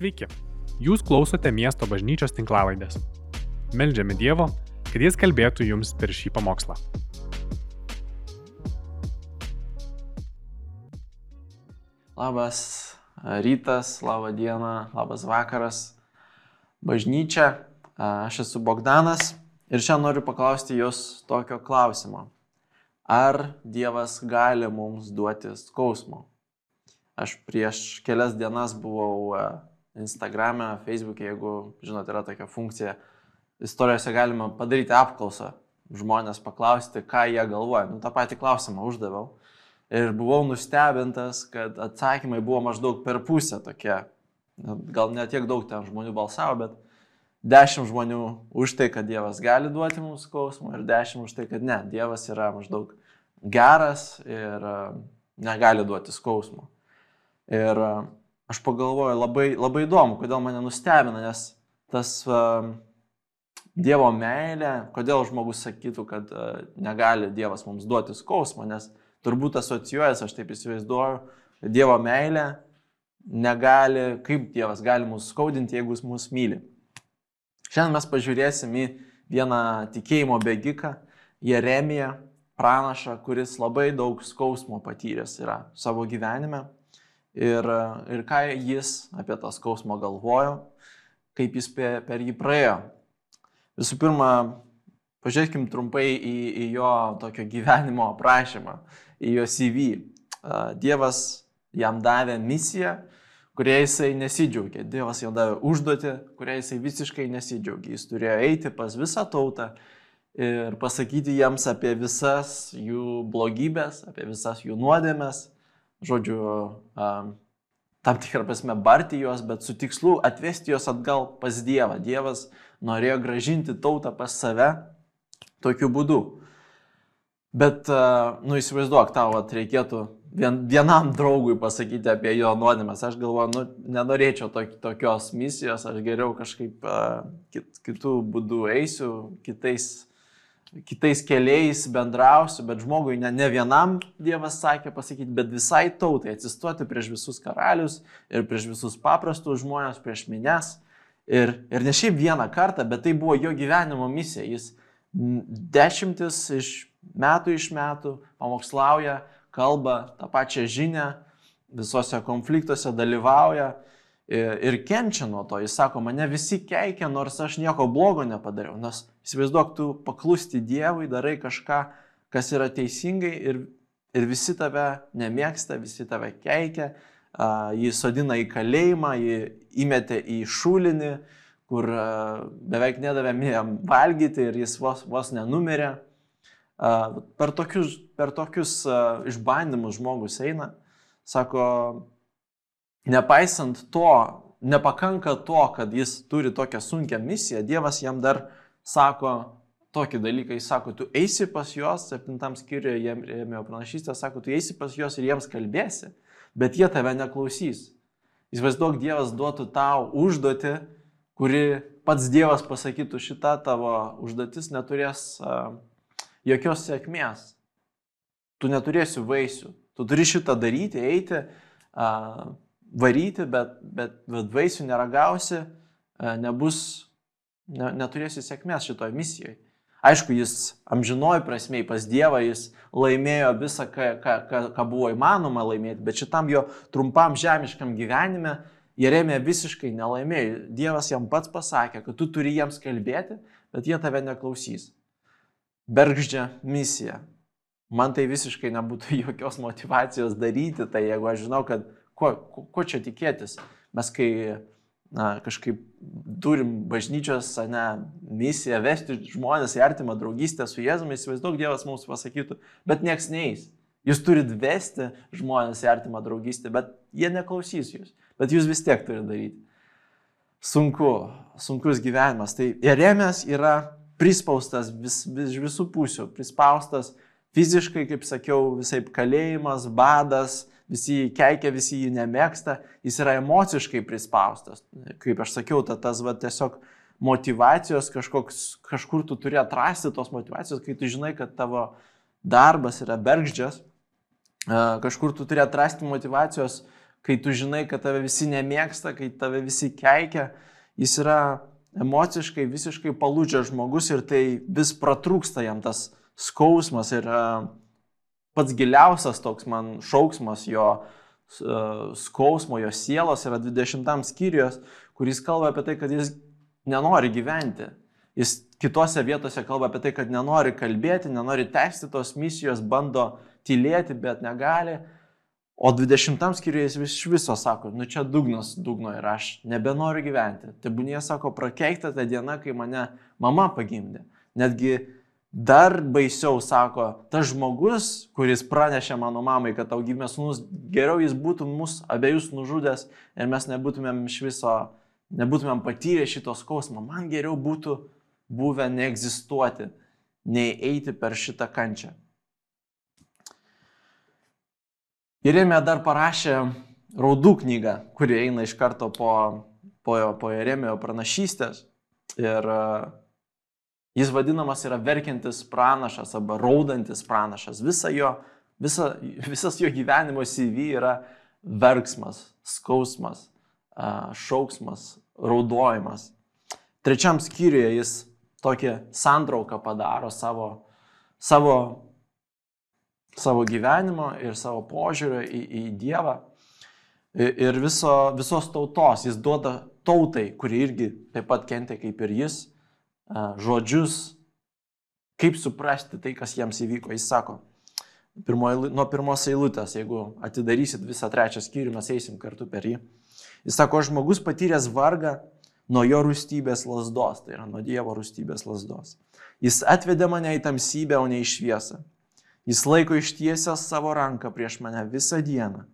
Sveiki, jūs klausote miesto bažnyčios tinklavaidės. Meldžiame Dievo, kad Jis kalbėtų jums per šį pamokslą. Labas rytas, laba diena, labas vakaras. Bažnyčia, aš esu Bogdanas ir šiandien noriu paklausti jūs tokio klausimo. Ar Dievas gali mums duoti skausmo? Aš prieš kelias dienas buvau Instagram'e, Facebook'e, jeigu, žinot, yra tokia funkcija, istorijose galima padaryti apklausą, žmonės paklausti, ką jie galvoja. Nu, tą patį klausimą uždaviau. Ir buvau nustebintas, kad atsakymai buvo maždaug per pusę tokie. Gal ne tiek daug ten žmonių balsavo, bet dešimt žmonių už tai, kad Dievas gali duoti mums skausmą ir dešimt už tai, kad ne, Dievas yra maždaug geras ir negali duoti skausmo. Ir aš pagalvoju, labai, labai įdomu, kodėl mane nustebina, nes tas uh, Dievo meilė, kodėl žmogus sakytų, kad uh, negali Dievas mums duoti skausmo, nes turbūt asocijuojas, aš taip įsivaizduoju, Dievo meilė negali, kaip Dievas gali mus skaudinti, jeigu jis mus myli. Šiandien mes pažiūrėsim į vieną tikėjimo bėgiką, Jeremiją, pranašą, kuris labai daug skausmo patyręs yra savo gyvenime ir, ir ką jis apie tą skausmą galvojo, kaip jis per, jį praėjo. Visų pirma, pažiūrėkim trumpai į, į jo tokio gyvenimo aprašymą, į jo CV. Dievas jam davė misiją, kurie jisai nesidžiaugė. Dievas jam davė užduotį, kurie jisai visiškai nesidžiaugė. Jis turėjo eiti pas visą tautą ir pasakyti jiems apie visas jų blogybės, apie visas jų nuodėmes, žodžiu, tam tikrą prasme barti juos, bet su tikslu atvesti juos atgal pas Dievą. Dievas norėjo gražinti tautą pas save tokiu būdu. Bet, nu įsivaizduok, tau at, reikėtų vien, vienam draugui pasakyti apie jo nuodėmės. Aš galvoju, nu, nenorėčiau tok, tokios misijos, aš geriau kažkaip kit, kitų būdų eisiu, kitais kitais keliais bendrausiu, bet žmogui ne, ne vienam Dievas sakė pasakyti, bet visai tautai atsistoti prieš visus karalius ir prieš visus paprastus žmonės, prieš minės. Ir, ir ne šiaip vieną kartą, bet tai buvo jo gyvenimo misija. Jis dešimtis iš metų iš metų pamokslauja, kalba tą pačią žinią, visose konfliktuose dalyvauja ir kenčia nuo to. Jis sako, mane visi keikia, nors aš nieko blogo nepadariau. Nes įsivaizduok, tu paklusti Dievui, darai kažką, kas yra teisingai ir, ir visi tave nemėgsta, visi tave keikia, jį sodina į kalėjimą, jį įmetė į šulinį, kur beveik nedavė jam valgyti ir jis vos, vos nenumirė. Per tokius, per tokius išbandymus žmogus eina, sako, nepaisant to, nepakanka to, kad jis turi tokią sunkę misiją, Dievas jam dar sako tokį dalyką, jis sako, tu eisi pas juos, septintam skyriuje jiem ėmėjo pranašystę, sako, tu eisi pas juos ir jiems kalbėsi, bet jie tave neklausys. Įsivaizduok, Dievas duotų tau užduoti, kuri pats Dievas pasakytų, šita tavo užduotis neturės uh, jokios sėkmės. Tu neturėsi vaisių. Tu turi šitą daryti, eiti, uh, varyti, bet, bet, bet vaisių neragausi, e, nebus, ne, neturėsi sėkmės šitoje misijoje. Aišku, jis amžinoji prasmei pas Dievą, jis laimėjo visą, ką, ką, ką, ką buvo įmanoma laimėti, bet šitam jo trumpam žemiškam gyvenime Jeremė visiškai nelaimėjo. Dievas jam pats pasakė, kad tu turi jiems kalbėti, bet jie tave neklausys. Bergždžia misija. Man tai visiškai nebūtų jokios motivacijos daryti, tai jeigu aš žinau, kad ko, ko, ko čia tikėtis? Mes kai na, kažkaip turim bažnyčios ne, misiją vesti žmonės į artimą draugystę su Jėzumi, įsivaizduok, Dievas mums pasakytų, bet nieks neįs. Jūs turit vesti žmonės į artimą draugystę, bet jie neklausys jūs. Bet jūs vis tiek turite daryti. Sunku, sunkus gyvenimas. Tai Jeremės yra prispaustas vis, vis, visų pusių, prispaustas fiziškai, kaip sakiau, visai kalėjimas, badas, visi jį keikia, visi jį nemėgsta, jis yra emociškai prispaustas. Kaip aš sakiau, ta, tas va, tiesiog motivacijos kažkoks, kažkur tu turi atrasti tos motivacijos, kai tu žinai, kad tavo darbas yra bergždžias, kažkur tu turi atrasti motivacijos, kai tu žinai, kad tave visi nemėgsta, kai tave visi keikia, jis yra emociškai visiškai palūdžia žmogus ir tai vis pratrūksta jam tas skausmas ir pats giliausias toks man šauksmas jo skausmo, jo sielos yra 20 skyrius, kuris kalba apie tai, kad jis nenori gyventi. Jis kitose vietose kalba apie tai, kad nenori kalbėti, nenori tęsti tos misijos, bando tylėti, bet negali. O 20 skyriuje jis iš viso sako, nu čia dugnas dugno ir aš nebenoriu gyventi. Tebūnie sako, prakeikta ta diena, kai mane mama pagimdė. Netgi dar baisiau sako, tas žmogus, kuris pranešė mano mamai, kad tau gimė sūnus, geriau jis būtų mus abiejus nužudęs ir mes nebūtumėm iš viso, nebūtumėm patyrę šito skausmo. Man geriau būtų buvę neegzistuoti, nei eiti per šitą kančią. Jeremija dar parašė raudų knygą, kuri eina iš karto po, po, po Jeremijo pranašystės. Ir e, jis vadinamas yra verkiantis pranašas arba raudantis pranašas. Visa jo, visa, visas jo gyvenimo CV yra verksmas, skausmas, šauksmas, raudojimas. Trečiam skyriuje jis tokią santrauką padaro savo, savo, savo gyvenimo ir savo požiūrio į, į Dievą. Ir viso, visos tautos jis duoda tautai, kuri irgi taip pat kentė kaip ir jis, žodžius, kaip suprasti tai, kas jiems įvyko. Jis sako, pirmo, nuo pirmos eilutės, jeigu atidarysit visą trečią skyrių, mes eisim kartu per jį. Jis sako, žmogus patyręs vargą nuo jo rūstybės lasdos, tai yra nuo Dievo rūstybės lasdos. Jis atvedė mane į tamsybę, o ne į šviesą. Jis laiko ištiesęs savo ranką prieš mane visą dieną.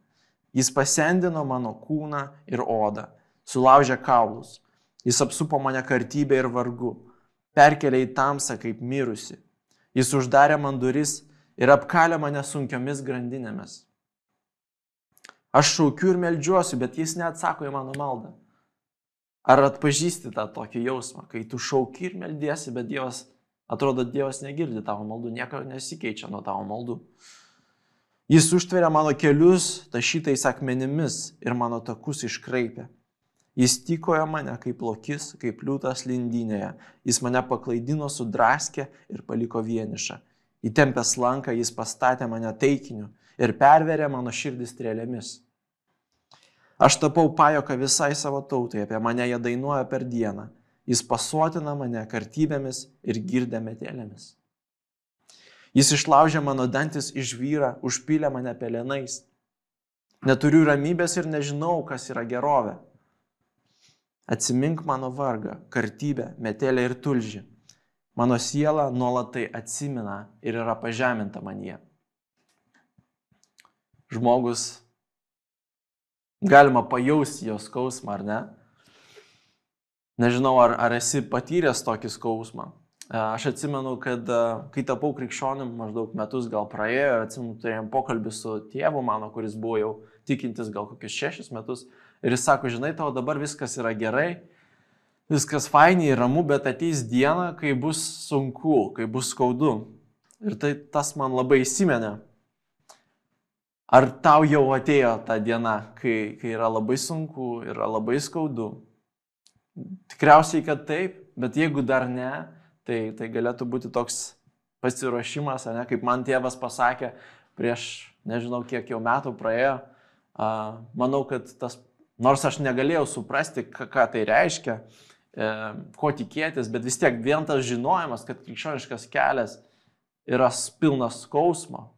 Jis pasendino mano kūną ir odą, sulaužė kaulus. Jis apsupo mane kartybę ir vargu, perkelė į tamsą kaip mirusi. Jis uždarė man duris ir apkalė mane sunkiomis grandinėmis. Aš šaukiu ir melžiuosi, bet jis neatsako į mano maldą. Ar atpažįsti tą tokį jausmą, kai tu šauki ir meldiesi, bet Dievas, atrodo, Dievas negirdi tavo maldų, nieko nesikeičia nuo tavo maldų. Jis užtveria mano kelius tašytais akmenimis ir mano takus iškraipė. Jis tykojo mane kaip lokis, kaip liūtas lindynėje. Jis mane paklaidino, sudraskė ir paliko vienišą. Įtempęs lanką jis pastatė mane taikiniu ir perverė mano širdis strėlėmis. Aš tapau pajoką visai savo tautai, apie mane jie dainuoja per dieną. Jis pasuotina mane kartybėmis ir girdė metėlėmis. Jis išlaužė mano dantis iš vyra, užpylė mane pelenais. Neturiu ramybės ir nežinau, kas yra gerovė. Atsimink mano vargą, kartybę, metelę ir tulžį. Mano siela nuolatai atsimina ir yra pažeminta manie. Žmogus galima pajausti jo skausmą, ar ne? Nežinau, ar, ar esi patyręs tokį skausmą. E, aš atsimenu, kad e, kai tapau krikščionim, maždaug metus gal praėjo atsimenu, turėjom pokalbį su tėvu mano, kuris buvo jau tikintis gal kokius šešis metus. Ir jis sako, žinai, tau dabar viskas yra gerai, viskas fainiai, ramu, bet ateis diena, kai bus sunku, kai bus skaudu. Ir tai tas man labai įsimenė. Ar tau jau atėjo ta diena, kai, kai yra labai sunku, yra labai skaudu? Tikriausiai, kad taip, bet jeigu dar ne, tai, tai galėtų būti toks pasiruošimas, ne, kaip man tėvas pasakė prieš nežinau kiek jau metų praėjo. A, manau, kad tas, nors aš negalėjau suprasti, ką, tai reiškia, e, ko tikėtis, bet vis tiek vien tas žinojimas, kad krikščioniškas kelias yra pilnas skausmo.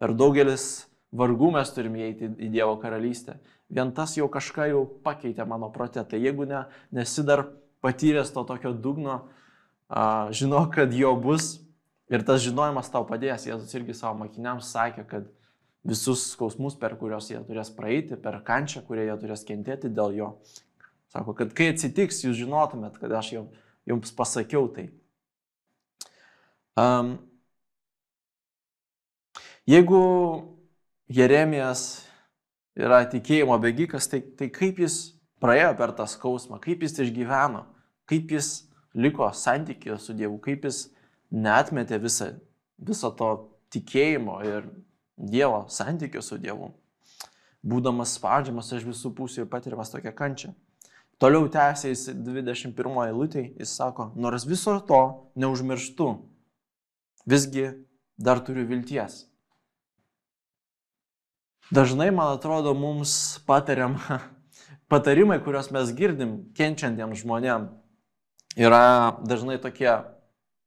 Per daugelis vargų mes turime įeiti į Dievo karalystę. Vien tas jau kažką jau pakeitė mano protė. Tai jeigu ne, nesi dar patyręs to tokio dugno, žinok, kad jo bus ir tas žinojimas tau padės. Jėzus irgi savo mokiniams sakė, kad visus skausmus, per kuriuos jie turės praeiti, per kančią, kurią jie turės kentėti dėl jo. Sako, kad kai atsitiks, jūs žinotumėt, kad aš jau, jums pasakiau tai. Um, Jeigu Jeremijas yra tikėjimo bėgikas, tai, tai kaip jis praėjo per tą skausmą, kaip jis išgyveno, kaip jis liko santykėje su Dievu, kaip jis netmetė visą, visą to tikėjimo ir Dievo santykio su Dievu. būdamas spaudžiamas iš visų pusių ir patiriamas tokią kančią. Toliau tęsia jis 21 eilutė, jis sako, nors viso to neužmirštu, visgi dar turiu vilties. Dažnai, man atrodo, mums patariam, patarimai, kuriuos mes girdim kenčiantiems žmonėms, yra dažnai tokie,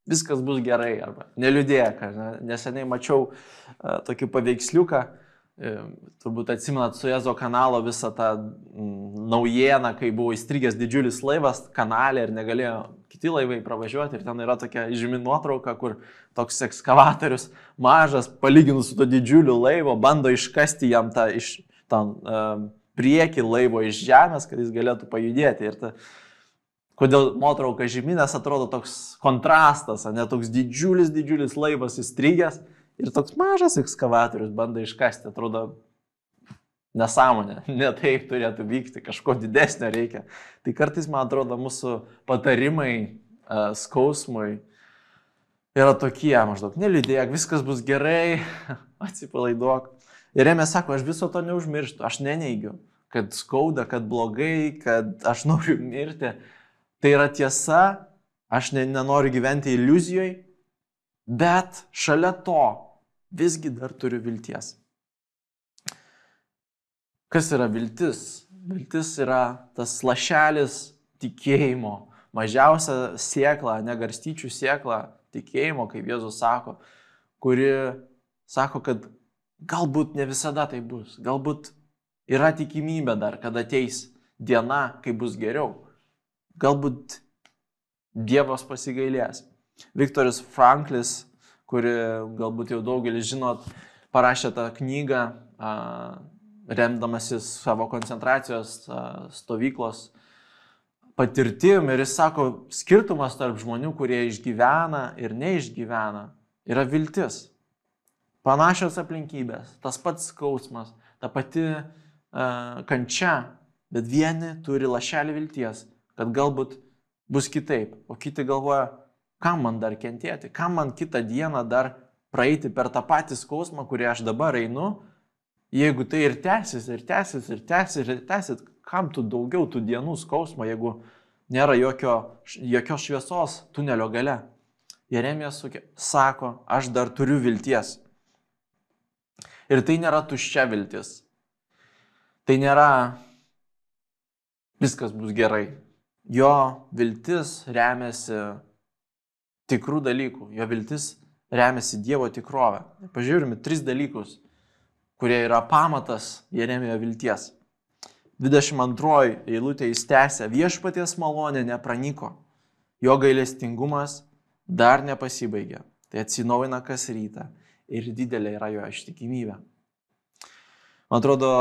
viskas bus gerai, arba neliūdėk. Ne? Neseniai mačiau uh, tokį paveiksliuką, E, turbūt atsimenat su Ezo kanalo visą tą mm, naujieną, kai buvo įstrigęs didžiulis laivas kanalė ir negalėjo kiti laivai pravažiuoti. Ir ten yra tokia žymi nuotrauka, kur toks ekskavatorius mažas, palyginus su to didžiuliu laivu, bando iškasti jam tą iš tą uh, priekį laivo iš žemės, kad jis galėtų pajudėti. Ir ta, kodėl nuotrauka žyminės atrodo toks kontrastas, ne toks didžiulis, didžiulis laivas įstrigęs Ir toks mažas ekskavatorius bando iškasti, atrodo, nesąmonė, ne taip turėtų vykti, kažko didesnio reikia. Tai kartais, man atrodo, mūsų patarimai skausmui yra tokie, maždaug, neliūdėk, viskas bus gerai, atsipalaiduok. Ir jame sako, aš viso to neužmirštu, aš neneigiu, kad skauda, kad blogai, kad aš noriu mirti. Tai yra tiesa, aš ne, nenoriu gyventi iliuzijoje, bet šalia to visgi dar turiu vilties. Kas yra viltis? Viltis yra tas lašelis tikėjimo, mažiausia siekla, negarstyčių siekla tikėjimo, kaip Jėzus sako, kuri sako, kad galbūt ne visada tai bus, galbūt yra tikimybė dar, kad ateis diena, kai bus geriau. Galbūt Dievas pasigailės. Viktoris Franklis, kuri galbūt jau daugelis žinot, parašė tą knygą, remdamasis savo koncentracijos stovyklos patirtim ir jis sako, skirtumas tarp žmonių, kurie išgyvena ir neišgyvena, yra viltis. Panašios aplinkybės, tas pats skausmas, ta pati uh, kančia, bet vieni turi lašelį vilties, kad galbūt bus kitaip, o kiti galvoja, kam man dar kentėti, kam man kitą dieną dar praeiti per tą patį skausmą, kurį aš dabar einu, jeigu tai ir tęsis, ir tęsis, ir tęsis, ir tęsis, kam tu daugiau tų dienų skausmo, jeigu nėra jokio, jokios šviesos tunelio gale. Jeremijas sako, aš dar turiu vilties. Ir tai nėra tuščia viltis. Tai nėra viskas bus gerai. Jo viltis remiasi tikrų dalykų. Jo viltis remiasi Dievo tikrovę. Pažiūrime tris dalykus, kurie yra pamatas Jeremijo vilties. 22 eilutė jis tęsia, viešpaties malonė nepraniko, jo gailestingumas dar nepasibaigė. Tai atsinaujina kas rytą ir didelė yra jo ištikimybė. Man atrodo,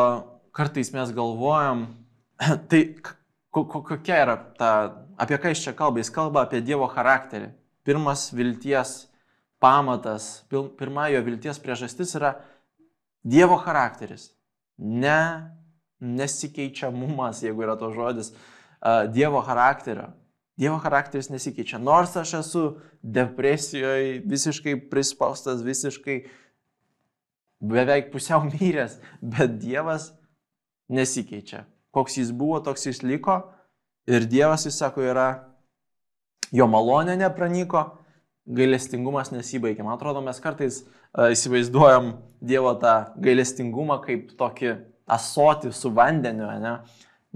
kartais mes galvojam, tai kokia yra ta, apie ką jis čia kalba? Jis kalba apie Dievo charakterį pirmas vilties pamatas, pirma jo vilties priežastis yra Dievo charakteris. Ne nesikeičiamumas, jeigu yra to žodis, Dievo charakterio. Dievo charakteris nesikeičia. Nors aš esu depresijoje, visiškai prispaustas, visiškai beveik pusiau myręs, bet Dievas nesikeičia. Koks jis buvo, toks jis liko. Ir Dievas, jis sako, yra jo malonė nepranyko, gailestingumas nesibaigė. Man atrodo, mes kartais uh, įsivaizduojam Dievo tą gailestingumą kaip tokį asoti su vandeniu, ne?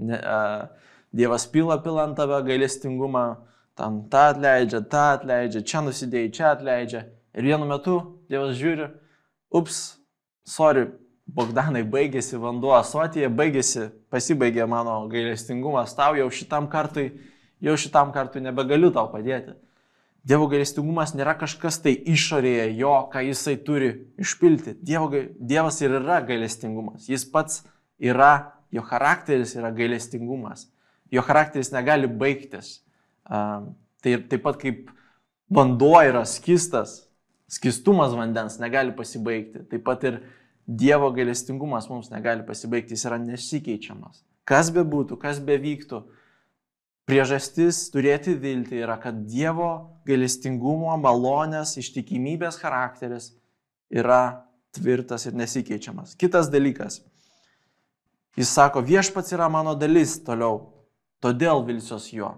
ne uh, Dievas pila pilant tave gailestingumą, tam tą atleidžia, tą atleidžia, čia nusidėjai, čia atleidžia. Ir vienu metu Dievas žiūri, ups, sorry, Bogdanai, baigėsi vanduo asotyje, baigėsi, pasibaigė mano gailestingumas tau jau šitam kartui jau šitam kartui nebegaliu tau padėti. Dievo gailestingumas nėra kažkas tai išorėje jo, ką jisai turi išpilti. Dievo, dievas ir yra gailestingumas. Jis pats yra, jo charakteris yra gailestingumas. Jo charakteris negali baigtis. Uh, tai taip pat kaip vanduo yra skistas, skistumas vandens negali pasibaigti. Taip pat ir Dievo gailestingumas mums negali pasibaigti, jis yra nesikeičiamas. Kas be būtų, kas be vyktų, Priežastis turėti viltį yra, kad Dievo gailestingumo, malonės, ištikimybės charakteris yra tvirtas ir nesikeičiamas. Kitas dalykas. Jis sako, viešpats yra mano dalis toliau, todėl vilsiuos juo.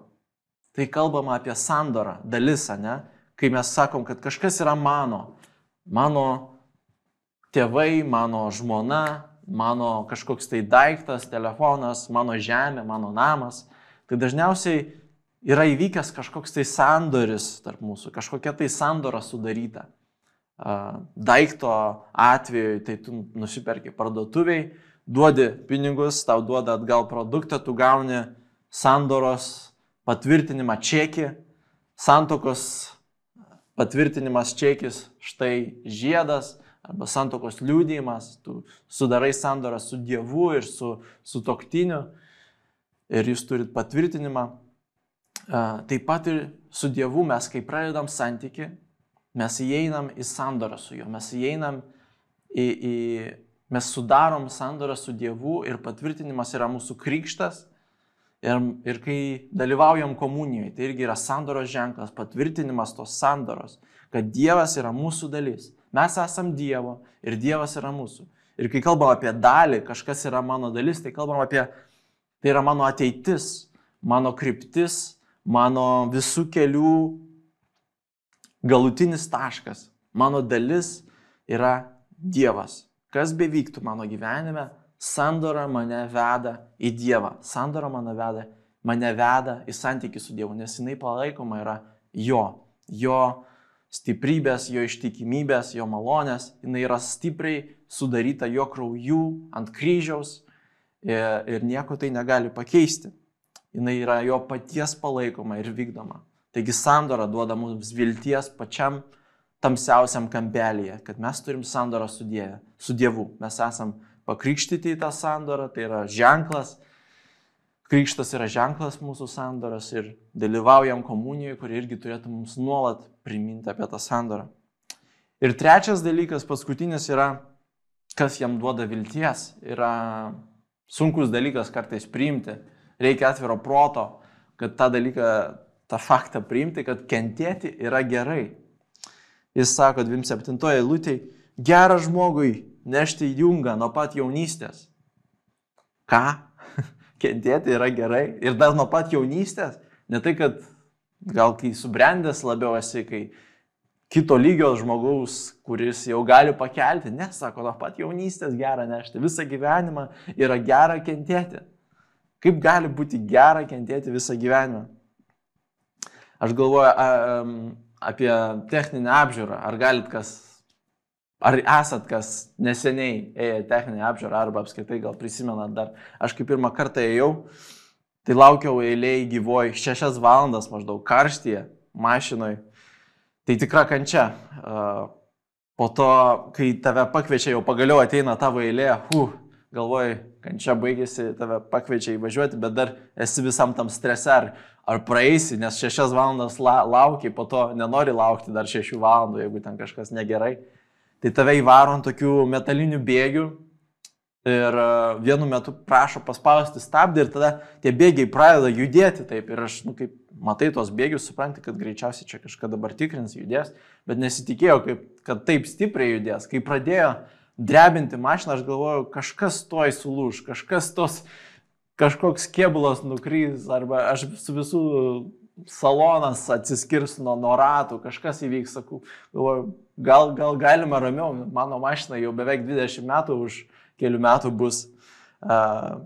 Tai kalbama apie sandorą, dalis, ne? Kai mes sakom, kad kažkas yra mano, mano tėvai, mano žmona, mano kažkoks tai daiktas, telefonas, mano žemė, mano namas, tai dažniausiai yra įvykęs kažkoks tai sandoris tarp mūsų, kažkokia tai sandora sudaryta. Daikto atveju, tai tu nusiperki parduotuviai, duodi pinigus, tau duoda atgal produktą, tu gauni sandoros patvirtinimą čekį, santokos patvirtinimas čekis, štai žiedas arba santokos liūdėjimas, tu sudarai sandorą su Dievu ir su, su toktiniu ir jūs turit patvirtinimą. Taip pat ir su Dievu mes, kai pradedam santyki, mes įeinam į sandorą su juo, mes įeinam į, į mes sudarom sandorą su Dievu ir patvirtinimas yra mūsų krikštas. Ir, ir kai dalyvaujam komunijoje, tai irgi yra sandoros ženklas, patvirtinimas tos sandoros, kad Dievas yra mūsų dalis. Mes esam Dievo ir Dievas yra mūsų. Ir kai kalbam apie dalį, kažkas yra mano dalis, tai kalbam apie, tai yra mano ateitis, mano kryptis, mano visų kelių galutinis taškas. Mano dalis yra Dievas. Kas bevyktų mano gyvenime, sandora mane veda į Dievą. Sandora mane veda, mane veda į santykių su Dievu, nes jinai palaikoma yra jo, jo stiprybės, jo ištikimybės, jo malonės. Jinai yra stipriai sudaryta jo kraujų ant kryžiaus ir, ir nieko tai negali pakeisti. Jinai yra jo paties palaikoma ir vykdoma. Taigi sandora duoda mums vilties pačiam tamsiausiam kampelėje, kad mes turim sandorą su, dieve, su Dievu. Mes esam pakrikštyti į tą sandorą, tai yra ženklas. Krikštas yra ženklas mūsų sandoras ir dalyvaujam komunijoje, kuri irgi turėtų mums nuolat priminti apie tą sandorą. Ir trečias dalykas, paskutinis yra, kas jam duoda vilties. Yra sunkus dalykas kartais priimti. Reikia atviro proto, kad tą dalyką, tą faktą priimti, kad kentėti yra gerai. Jis sako 27 eilutėje, gera žmogui nešti jungą nuo pat jaunystės. Ką? Kentėti yra gerai. Ir dar nuo pat jaunystės. Ne tai, kad gal kai subrendęs labiau esi, kai kito lygio žmogaus, kuris jau gali pakelti, nesako, nuo pat jaunystės gera nešti. Visą gyvenimą yra gera kentėti. Kaip gali būti gera kentėti visą gyvenimą? Aš galvoju, a, a, apie techninę apžiūrą. Ar galit kas, ar esat kas neseniai ėję techninę apžiūrą, arba apskritai gal prisimenat dar. Aš kaip pirmą kartą ėjau, tai laukiau eilėje gyvoj šešias valandas maždaug karštyje mašinoje. Tai tikra kančia. Po to, kai tave pakviečia, jau pagaliau ateina tavo eilė, huh, galvoji, kančia baigėsi, tave pakviečia įvažiuoti, bet dar esi visam tam strese, ar, ar praeisi, nes šešias valandas la, lauki, po to nenori laukti dar šešių valandų, jeigu ten kažkas negerai. Tai tave įvaro ant tokių metalinių bėgių ir e, vienu metu prašo paspausti stabdį ir tada tie bėgiai pradeda judėti taip. Ir aš, nu, kaip matai tos bėgius, supranti, kad greičiausiai čia kažką dabar tikrins, judės, bet nesitikėjau, kaip, kad taip stipriai judės. Kai pradėjo drebinti mašiną, aš galvojau, kažkas toj sulūž, kažkas tos kažkoks kėbulas nukrys, arba aš su visų salonas atsiskirs nuo, nuo ratų, kažkas įvyks, sakau, galvoju, gal, gal galima ramiau, mano mašina jau beveik 20 metų, už kelių metų bus. Uh,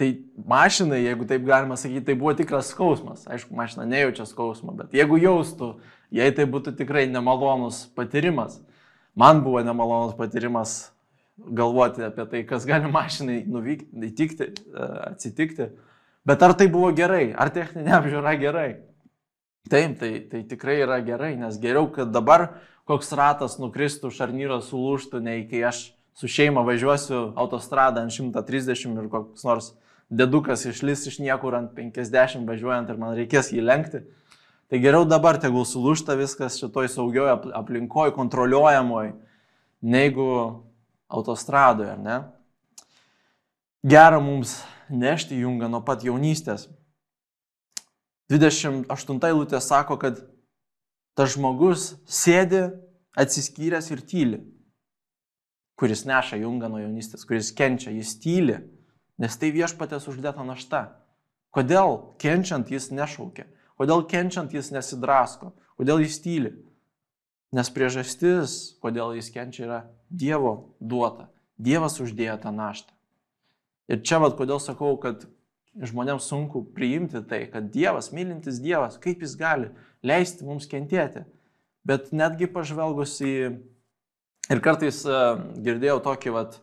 tai mašinai, jeigu taip galima sakyti, tai buvo tikras skausmas. Aišku, mašina nejaučia skausmo, bet jeigu jaustų, jei tai būtų tikrai nemalonus patyrimas. Man buvo nemalonus patyrimas galvoti apie tai, kas gali mašinai nuvykti, įtikti, atsitikti. Bet ar tai buvo gerai, ar techninė apžiūra gerai? Taip, tai, tai tikrai yra gerai, nes geriau, kad dabar koks ratas nukristų, šarnyras sulūštų, nei kai aš su šeima važiuosiu autostradą ant 130 ir koks nors dedukas išlis iš niekur ant 50 važiuojant ir man reikės jį lenkti. Tai geriau dabar tegul sulūšta viskas šitoj saugioje aplinkoje, kontroliuojamoje, neigu autostradoje, ne? Gera mums nešti jungą nuo pat jaunystės. 28 eilutė sako, kad tas žmogus sėdi atsiskyręs ir tyli, kuris neša jungą nuo jaunystės, kuris kenčia, jis tyli. nes tai viešpatės uždėta našta. Kodėl kenčiant jis nešaukia? Kodėl kenčiant jis nesidrasko? Kodėl jis tyli? Nes priežastis, kodėl jis kenčia, yra Dievo duota. Dievas uždėjo tą naštą. Ir čia vad kodėl sakau, kad žmonėms sunku priimti tai, kad Dievas, mylintis Dievas, kaip jis gali leisti mums kentėti. Bet netgi pažvelgus į... Ir kartais uh, girdėjau tokį vat,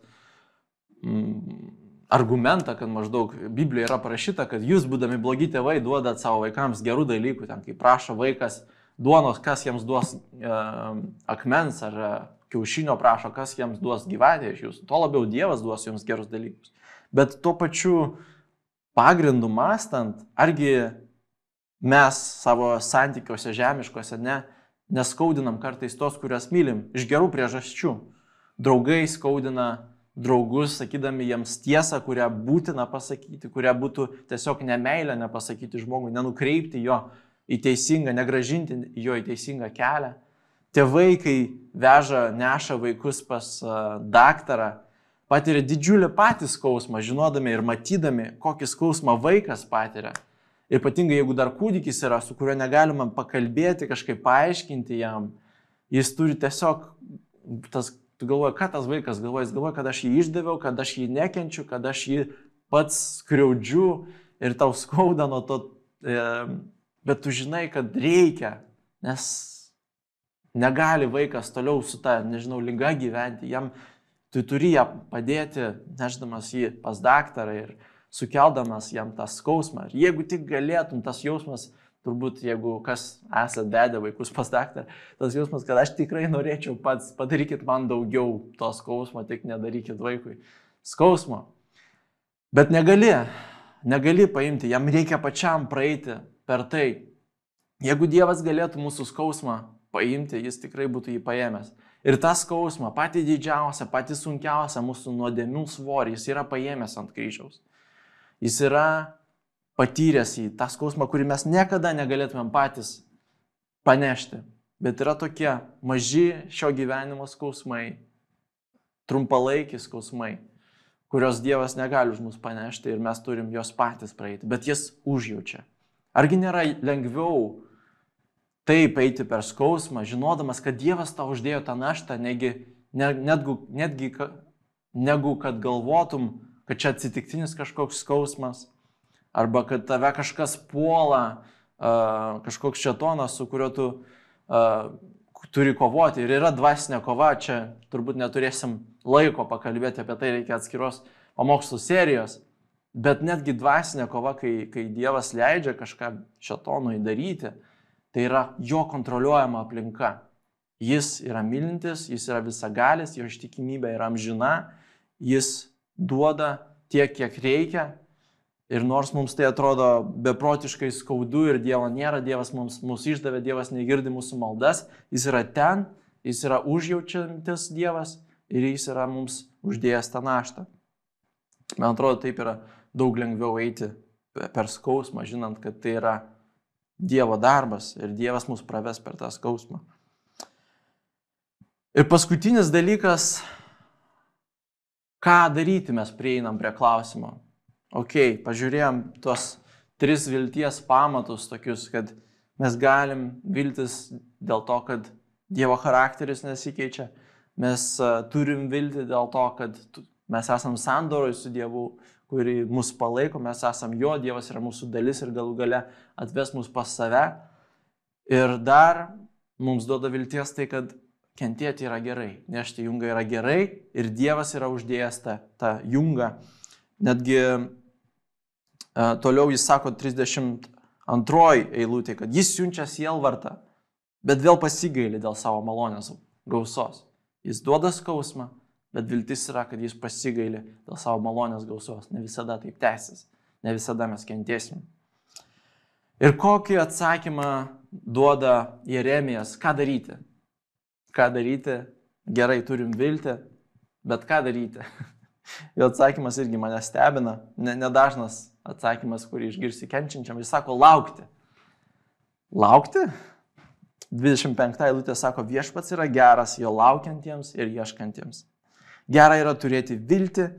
mm, argumentą, kad maždaug Biblijoje yra parašyta, kad jūs, būdami blogi tėvai, duodat savo vaikams gerų dalykų, ten kai prašo vaikas duonos, kas jiems duos uh, akmens ar uh, kiaušinio prašo, kas jiems duos gyvatę iš jūsų. Tuo labiau Dievas duos jums gerus dalykus. Bet tuo pačiu pagrindu mastant, argi mes savo santykiuose žemiškose ne, neskaudinam kartais tos, kurias mylim, iš gerų priežasčių. Draugai skaudina draugus, sakydami jiems tiesą, kurią būtina pasakyti, kurią būtų tiesiog nemailę nepasakyti žmogui, nenukreipti jo į teisingą, negražinti jo į teisingą kelią. Tėvai, kai veža, neša vaikus pas daktarą, patiria didžiulį patį skausmą, žinodami ir matydami, kokį skausmą vaikas patiria. Ir ypatingai, jeigu dar kūdikis yra, su kuriuo negalima pakalbėti, kažkaip paaiškinti jam, jis turi tiesiog tas Tu galvoji, ką tas vaikas galvoja, jis galvoja, kad aš jį išdaviau, kad aš jį nekenčiu, kad aš jį pats skriaudžiu ir tau skauda nuo to, e, bet tu žinai, kad reikia, nes negali vaikas toliau su ta, nežinau, lyga gyventi, jam tu turi ją padėti, neždamas jį pas daktarą ir sukeldamas jam tą skausmą. Ir jeigu tik galėtum, tas jausmas turbūt jeigu kas esate bedę vaikus pas daktarą, tas jausmas, kad aš tikrai norėčiau pats, padarykit man daugiau to skausmo, tik nedarykit vaikui skausmo. Bet negali, negali paimti, jam reikia pačiam praeiti per tai. Jeigu Dievas galėtų mūsų skausmą paimti, jis tikrai būtų jį paėmęs. Ir tą skausmą, patį didžiausią, patį sunkiausią mūsų nuodėmių svorį, jis yra paėmęs ant kryžiaus. Jis yra patyręs į tą skausmą, kurį mes niekada negalėtumėm patys panešti. Bet yra tokie maži šio gyvenimo skausmai, trumpalaikiai skausmai, kurios Dievas negali už mus panešti ir mes turim juos patys praeiti, bet jis užjaučia. Argi nėra lengviau taip eiti per skausmą, žinodamas, kad Dievas tau uždėjo tą naštą, negi, ne, netgi, netgi negu kad galvotum, kad čia atsitiktinis kažkoks skausmas, arba kad tave kažkas puola, kažkoks šetonas, su kuriuo tu turi kovoti. Ir yra dvasinė kova, čia turbūt neturėsim laiko pakalbėti apie tai, reikia atskiros pamokslų serijos. Bet netgi dvasinė kova, kai, kai Dievas leidžia kažką šetonui daryti, tai yra jo kontroliuojama aplinka. Jis yra mylintis, jis yra visagalis, jo ištikimybė yra amžina, jis duoda tiek, kiek reikia Ir nors mums tai atrodo beprotiškai skaudu ir Dievo nėra, Dievas mums, mums išdavė, Dievas negirdi mūsų maldas, Jis yra ten, Jis yra užjaučiantis Dievas ir Jis yra mums uždėjęs tą naštą. Man atrodo, taip yra daug lengviau eiti per skausmą, žinant, kad tai yra Dievo darbas ir Dievas mus praves per tą skausmą. Ir paskutinis dalykas, ką daryti mes prieinam prie klausimo, ok, pažiūrėjom tuos tris vilties pamatus tokius, kad mes galim viltis dėl to, kad Dievo charakteris nesikeičia, mes uh, turim vilti dėl to, kad mes esam sandoroj su Dievu, kuri mus palaiko, mes esam jo, Dievas yra mūsų dalis ir galų gale atves mus pas save. Ir dar mums duoda vilties tai, kad kentėti yra gerai, nešti jungą yra gerai ir Dievas yra uždėjęs tą, tą jungą. Netgi E, toliau jis sako 32 eilutė, kad jis siunčia sielvartą, bet vėl pasigailį dėl savo malonės gausos. Jis duoda skausmą, bet viltis yra, kad jis pasigailį dėl savo malonės gausos. Ne visada taip tęsis, ne visada mes kentėsim. Ir kokį atsakymą duoda Jeremijas, ką daryti? Ką daryti? Gerai, turim viltį, bet ką daryti? Jo atsakymas irgi mane stebina, nedažnas atsakymas, kurį išgirsi kenčiančiam, jis sako laukti. Laukti? 25 eilutė sako, viešpats yra geras jo laukiantiems ir ieškantiems. Gera yra turėti viltį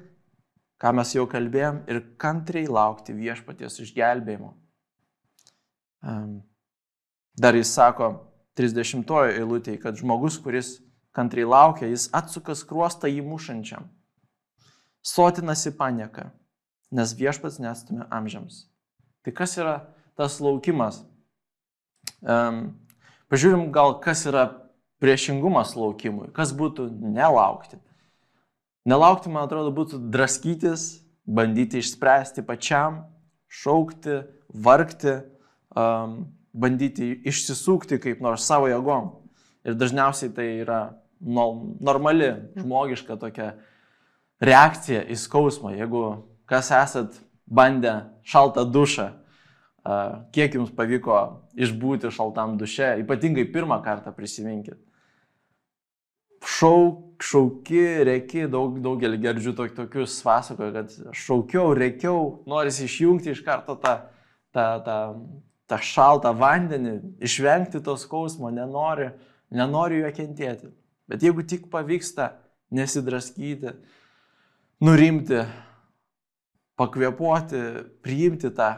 ką mes jau kalbėjom, ir kantriai laukti viešpaties išgelbėjimo. Dar jis sako 30 eilutėje, kad žmogus, kuris kantriai laukia, jis atsuka skruostą įmušančiam, sotinasi panieka, nes viešpats nestumė amžiams. Tai kas yra tas laukimas? Um, pažiūrim gal, kas yra priešingumas laukimui, kas būtų nelaukti. Nelaukti, man atrodo, būtų draskytis, bandyti išspręsti pačiam, šaukti, vargti, um, bandyti išsisukti kaip nors savo jėgom. Ir dažniausiai tai yra normali, žmogiška tokia reakcija į skausmą. Jeigu kas esat bandę šaltą dušą, kiek jums pavyko išbūti šaltam duše, ypatingai pirmą kartą prisiminkit šauk, šauki, reki, daug, daugelį girdžiu tok, tokius pasakoju, kad šaukiau, rekiau, norisi išjungti iš karto tą, tą, tą, tą šaltą vandenį, išvengti to skausmo, nenori, nenori jo kentėti. Bet jeigu tik pavyksta nesidraskyti, nurimti, pakvepuoti, priimti tą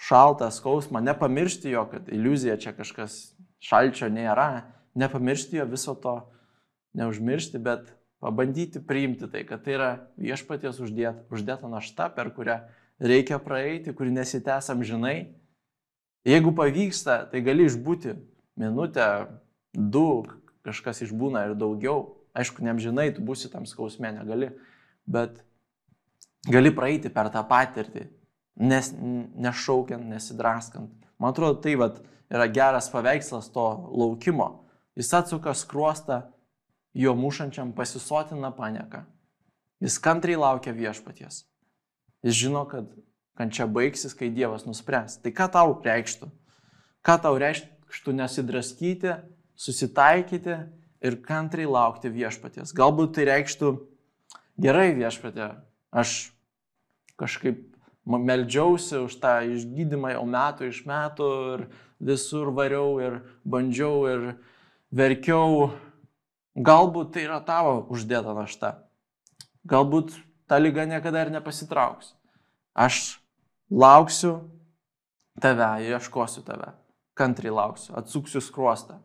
šaltą skausmą, nepamiršti jo, kad iliuzija čia kažkas šalčio nėra, nepamiršti jo viso to neužmiršti, bet pabandyti priimti tai, kad tai yra viešpaties uždėta, uždėta našta, per kurią reikia praeiti, kuri nesitęsam žinai. Jeigu pavyksta, tai gali išbūti minutę, du, kažkas išbūna ir daugiau. Aišku, neamžinai, tu būsi tam skausme, negali, bet gali praeiti per tą patirtį, nes, nešaukiant, nesidraskant. Man atrodo, tai vat, yra geras paveikslas to laukimo. Jis atsuka skruostą jo mušančiam pasisotina panieka. Jis kantriai laukia viešpaties. Jis žino, kad kančia baigsis, kai Dievas nuspręs. Tai ką tau reikštų? Ką tau reikštų nesidraskyti, susitaikyti ir kantriai laukti viešpaties? Galbūt tai reikštų gerai viešpatė, aš kažkaip meldžiausi už tą išgydymą jau metų iš metų ir visur variau ir bandžiau ir verkiau Galbūt tai yra tavo uždėta našta. Galbūt ta lyga niekada ir nepasitrauks. Aš lauksiu tave, ieškosiu tave. Kantriai lauksiu, atsuksiu skruostą.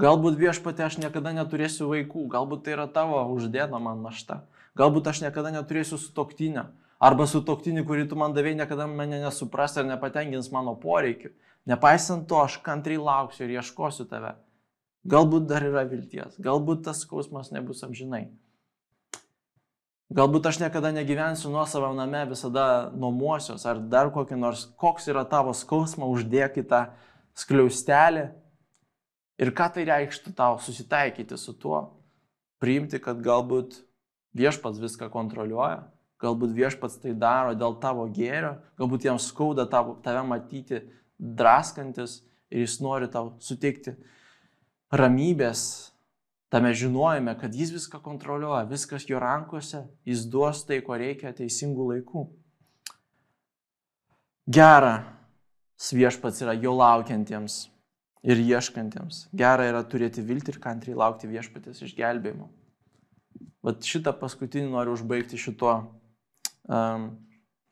Galbūt viešpatė aš niekada neturėsiu vaikų, galbūt tai yra tavo uždėta man našta. Galbūt aš niekada neturėsiu sutoktinio. Arba sutoktinį, kurį tu man davėjai, niekada mane nesupras ir nepatenkins mano poreikių. Nepaisant to, aš kantriai lauksiu ir ieškosiu tave. Galbūt dar yra vilties, galbūt tas skausmas nebus amžinai. Galbūt aš niekada negyvensiu nuo savo name, visada nuomosios ar dar kokį nors, koks yra tavo skausmas, uždėk į tą skliaustelį. Ir ką tai reikštų tau susitaikyti su tuo, priimti, kad galbūt viešpats viską kontroliuoja, galbūt viešpats tai daro dėl tavo gėrio, galbūt jam skauda tave matyti draskantis ir jis nori tau suteikti ramybės tame žinojime, kad jis viską kontroliuoja, viskas jo rankose, jis duos tai, ko reikia teisingų laikų. Gera viešpats yra jo laukiantiems ir ieškantiems. Gera yra turėti viltį ir kantriai laukti viešpatės išgelbėjimo. Vat šitą paskutinį noriu užbaigti šituo um,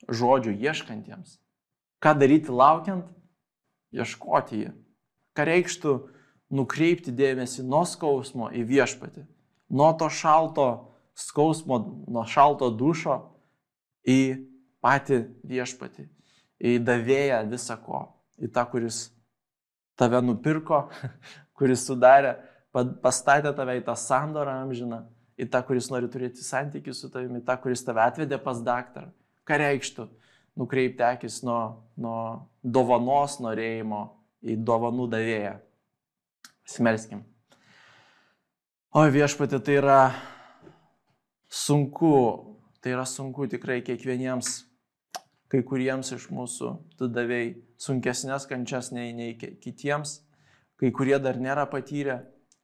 žodžiu ieškantiems. Ką daryti laukiant? Ieškoti jį. Ką reikštų nukreipti dėmesį nuo skausmo į viešpatį, nuo to šalto skausmo, nuo šalto dušo į patį viešpatį, į davėją visako, į tą, kuris tave nupirko, kuris sudarė, pastatė tave į tą sandorą amžiną, į tą, kuris nori turėti santykių su tavimi, į tą, kuris tave atvedė pas daktarą. Ką reikštų nukreipti akis nuo, nuo dovanos norėjimo į dovanų davėją. Smerskim. O viešpatė, tai yra sunku, tai yra sunku tikrai kiekvieniems, kai kuriems iš mūsų tu davėjai sunkesnės kančias nei, nei kitiems, kai kurie dar nėra patyrę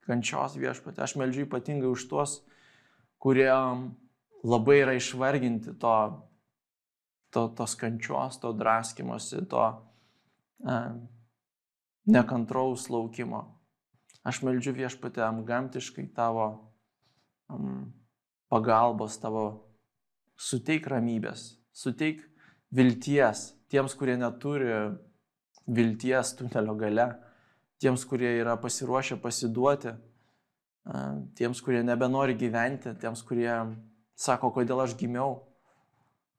kančios viešpatė. Aš melžiu ypatingai už tuos, kurie labai yra išvarginti to, to, tos kančios, to draskimosi, to e, nekantraus laukimo. Aš meldžiu viešpatėm gamtiškai tavo um, pagalbos, tavo suteik ramybės, suteik vilties tiems, kurie neturi vilties tunelio gale, tiems, kurie yra pasiruošę pasiduoti, tiems, kurie nebenori gyventi, tiems, kurie sako, kodėl aš gimiau.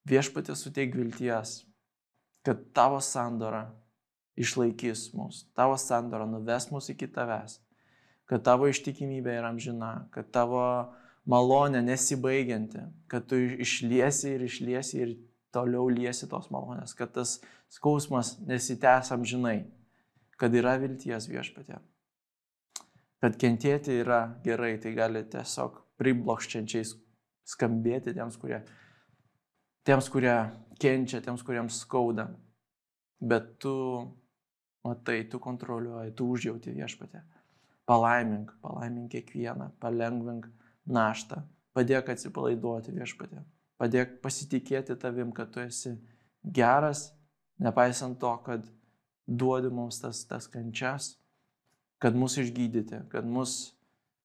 Viešpatė suteik vilties, kad tavo sandora išlaikys mus, tavo sandora nuves mus iki tavęs, kad tavo ištikimybė yra amžina, kad tavo malonė nesibaigianti, kad tu išliesi ir išliesi ir toliau liesi tos malonės, kad tas skausmas nesitęs amžinai, kad yra vilties viešpatė. Kad kentėti yra gerai, tai gali tiesiog priblokščiančiai skambėti tiems, kurie, tiems, kurie kenčia, tiems, kuriems skauda. Bet tu matai, tu kontroliuoji, tu užjauti viešpatė. Palaimink, palaimink kiekvieną, palengvink naštą, padėk atsipalaiduoti viešpatė. Padėk pasitikėti tavim, kad tu esi geras, nepaisant to, kad duodi mums tas, tas kančias, kad mus išgydyti, kad mus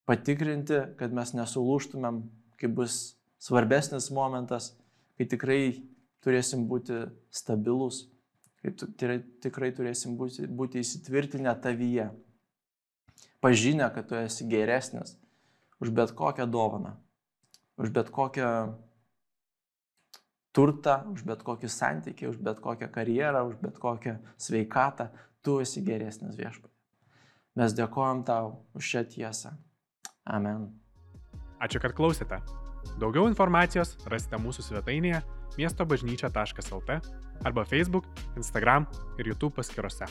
patikrinti, kad mes nesulūštumėm, kai bus svarbesnis momentas, kai tikrai turėsim būti stabilus, kai tikrai turėsim būti, būti įsitvirtinę tavyje, pažinę, kad tu esi geresnis už bet kokią dovaną, už bet kokią turtą, už bet kokį santykį, už bet kokią karjerą, už bet kokią sveikatą, tu esi geresnis viešpatė. Mes dėkojom tau už šią tiesą. Amen. Ačiū, kad klausėte. Daugiau informacijos rasite mūsų svetainėje miestobažnyčia.lt arba Facebook, Instagram ir YouTube paskiruose.